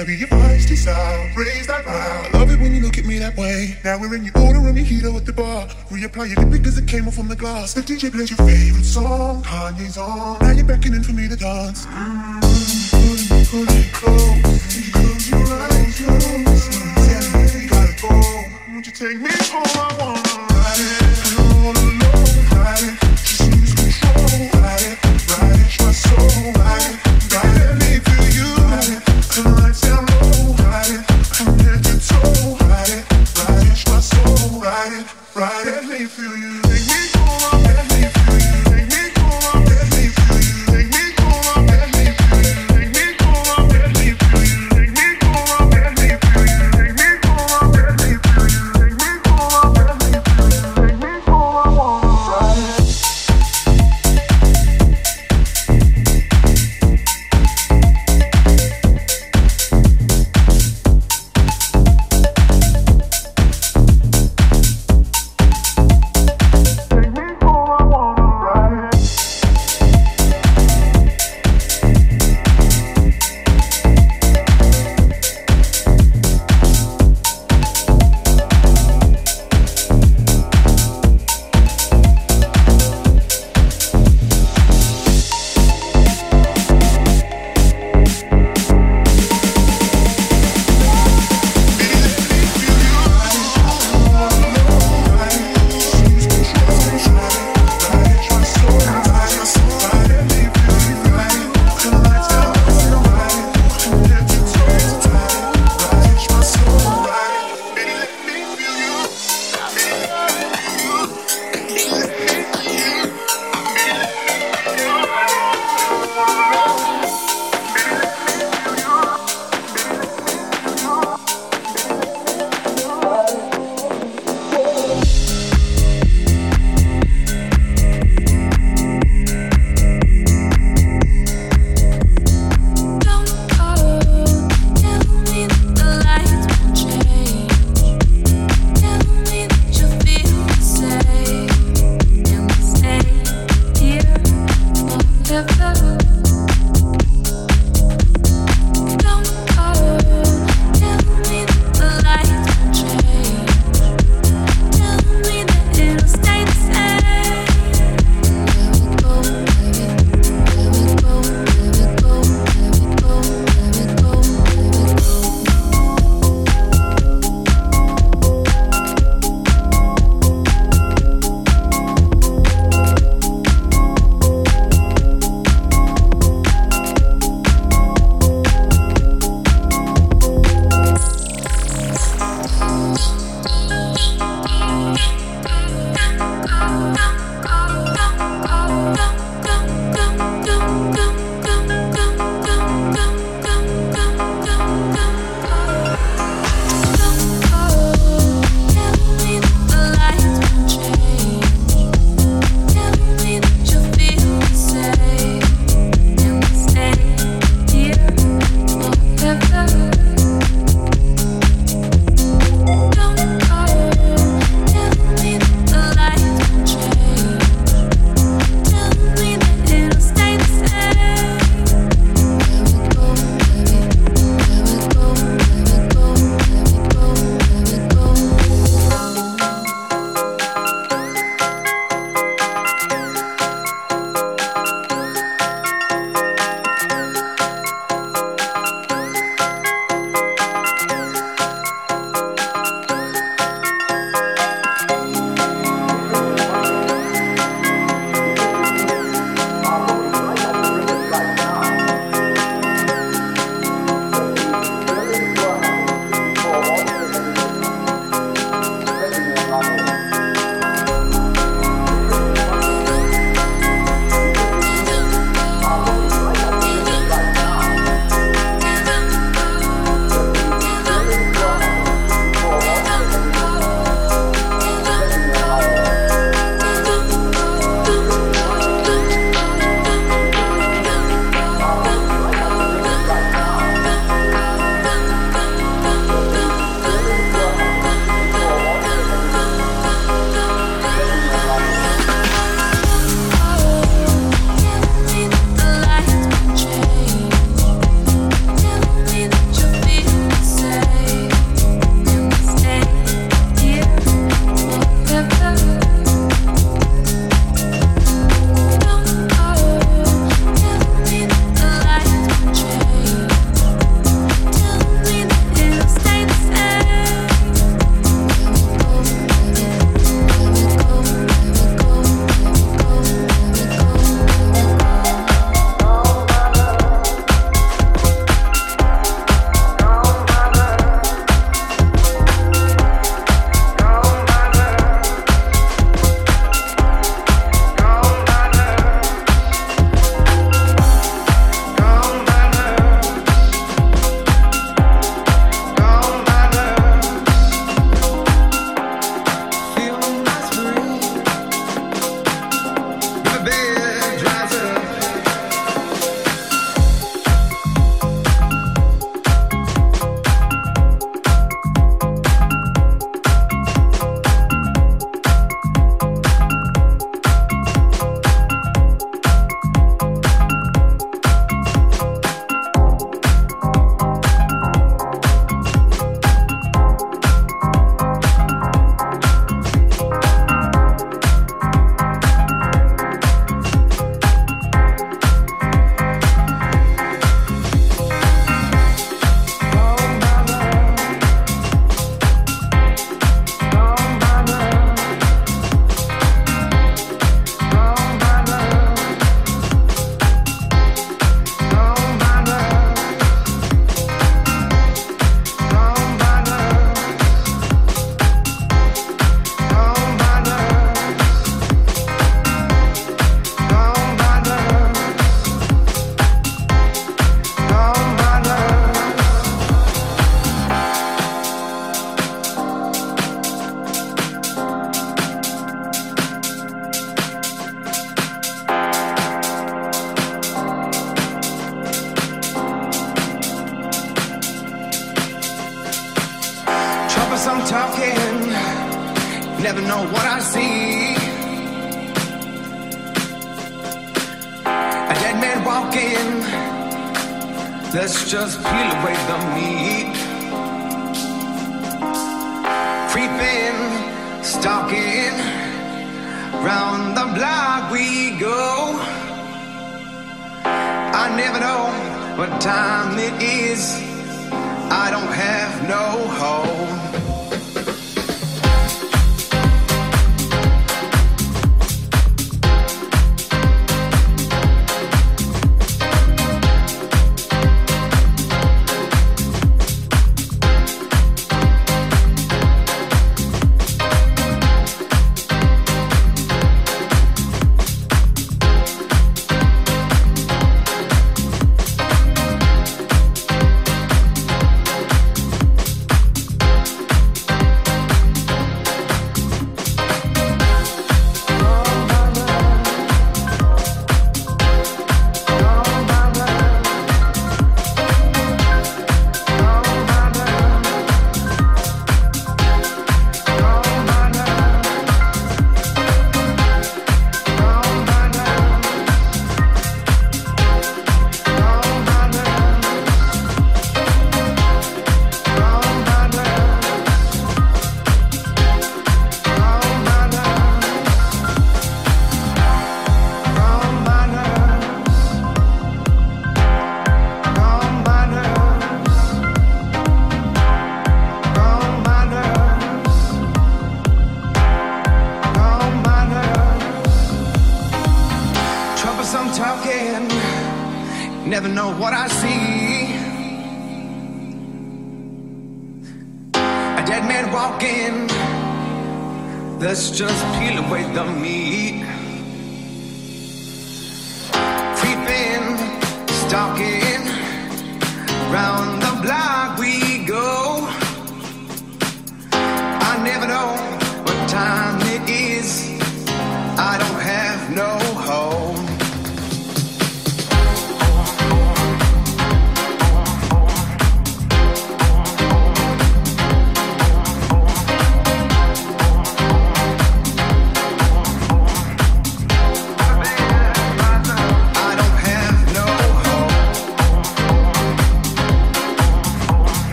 gotta be feisty style, raise that growl. I love it when you look at me that way. Now we're in your order room, your heater at the bar. Reapply your lip because it came off from the glass. The DJ plays your favorite song, Kanye's on. Now you're beckoning for me to dance. Mm, it close, close your eyes, close. Tell me you gotta go. Won't you take me home? I wanna stalking, round the block we go. I never know what time it is. I don't have no hope.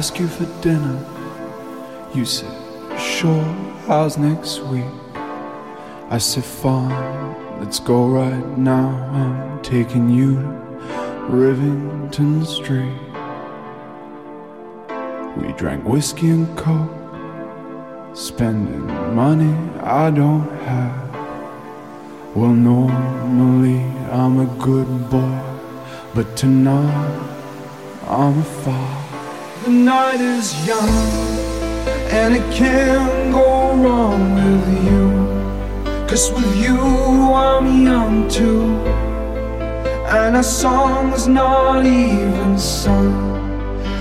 Ask you for dinner. You said, sure, how's next week? I said, fine, let's go right now. I'm taking you to Rivington Street. We drank whiskey and coke, spending money I don't have. Well, normally I'm a good boy, but tonight I'm a foul. The night is young, and it can't go wrong with you. Cause with you I'm young too, and our song's not even sung.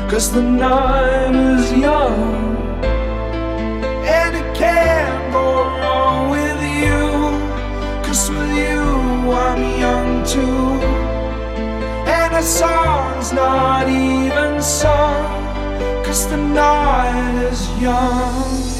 Cause the night is young, and it can't go wrong with you. Cause with you I'm young too, and our song's not even sung. Cause the night is young.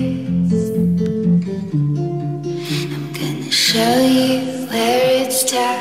Used to show you where so warm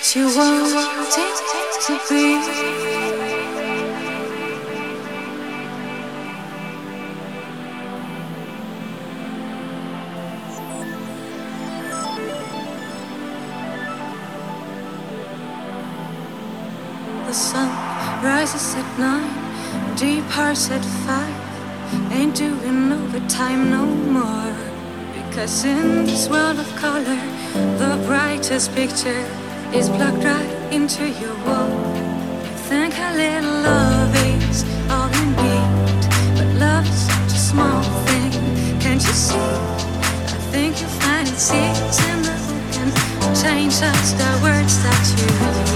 what you want it to be. The sun rises at nine, deep hearts at five. Ain't doing overtime no more. Because in this world of color, the brightest picture is plugged right into your wall. You think how little love is all you need, but love's such a small thing. Can't you see? I think you'll find it seeds in the wind. Change us the words that you use.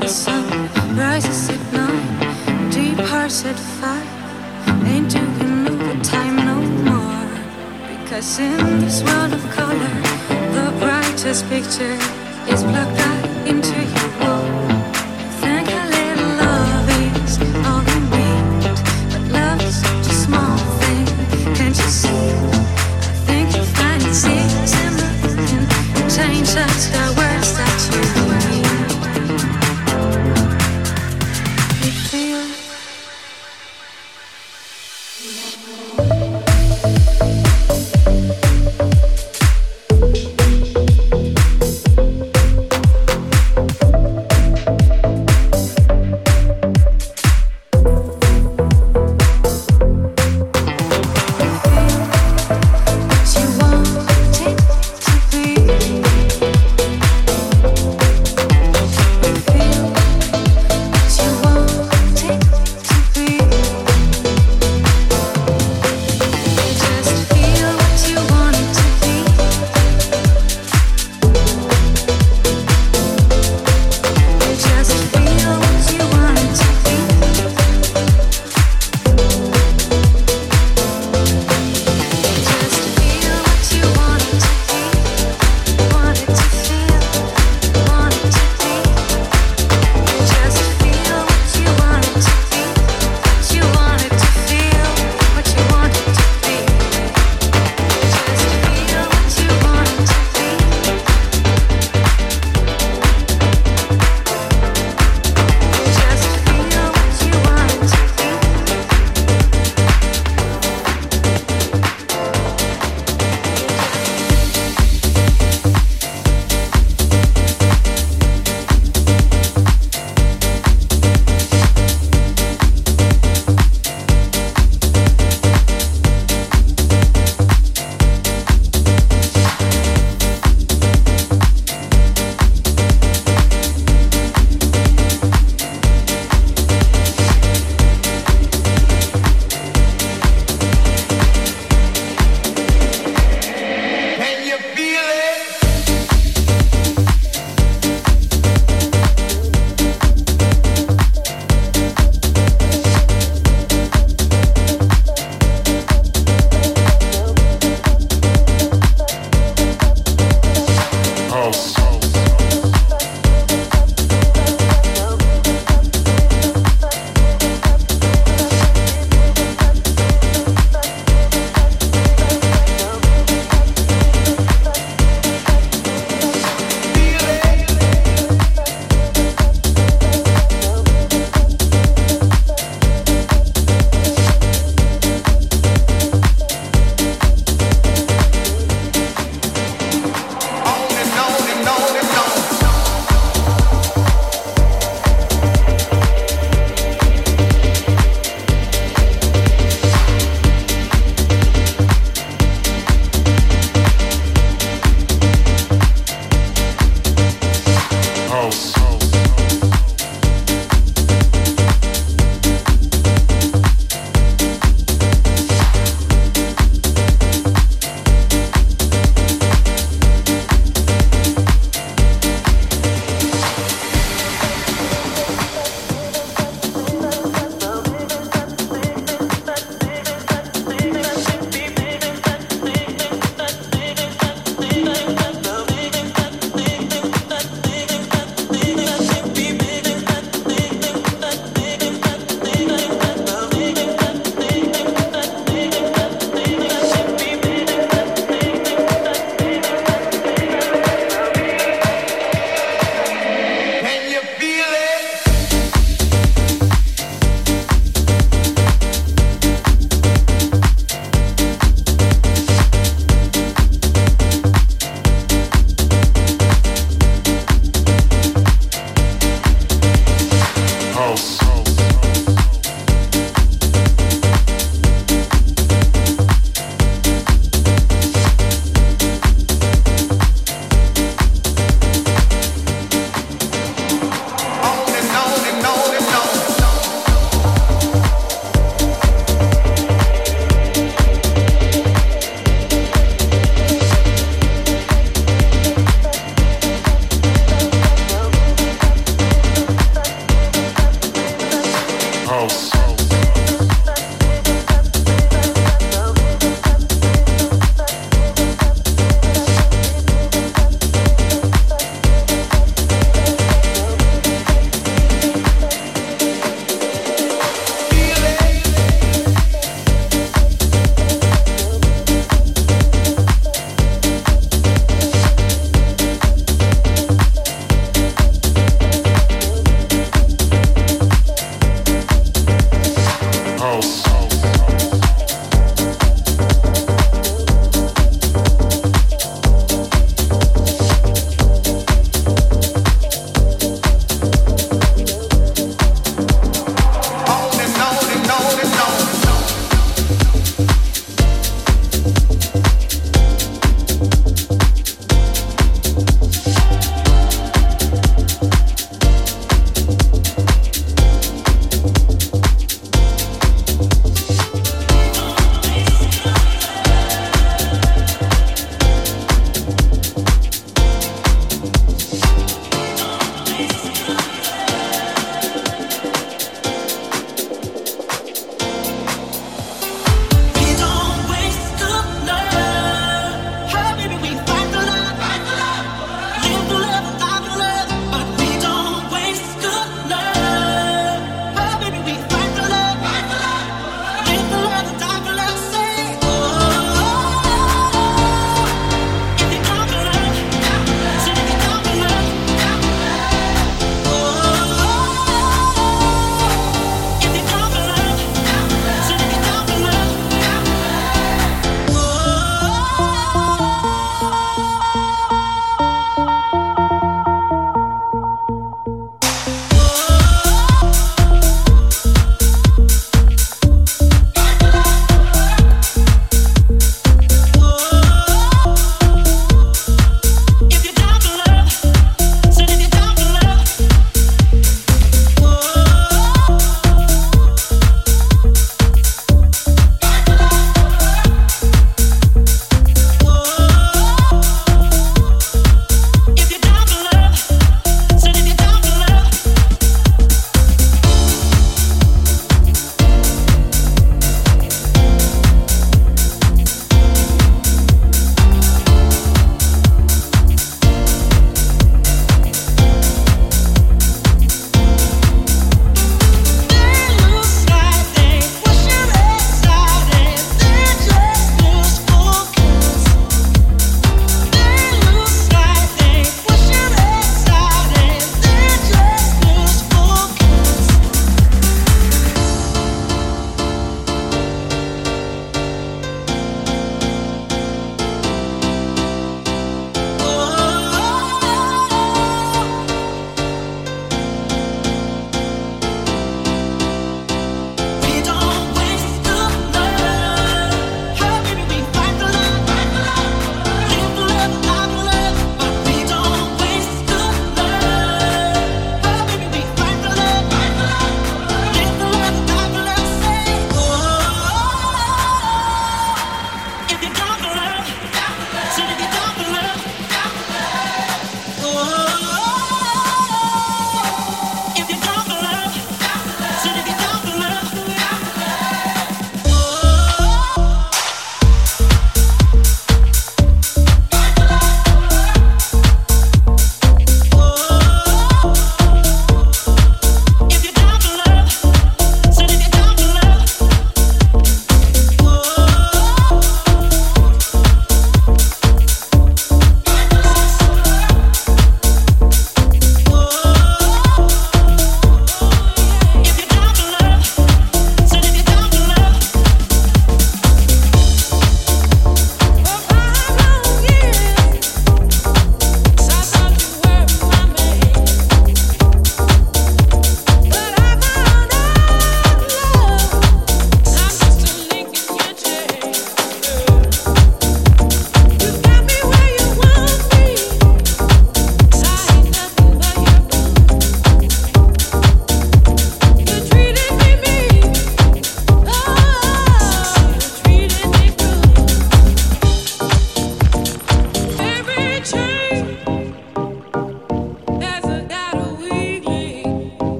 The sun rises at nine, deep hearts at five. Ain't doing no time no more. Because in this world of color, the brightest picture is plugged right into your wall. That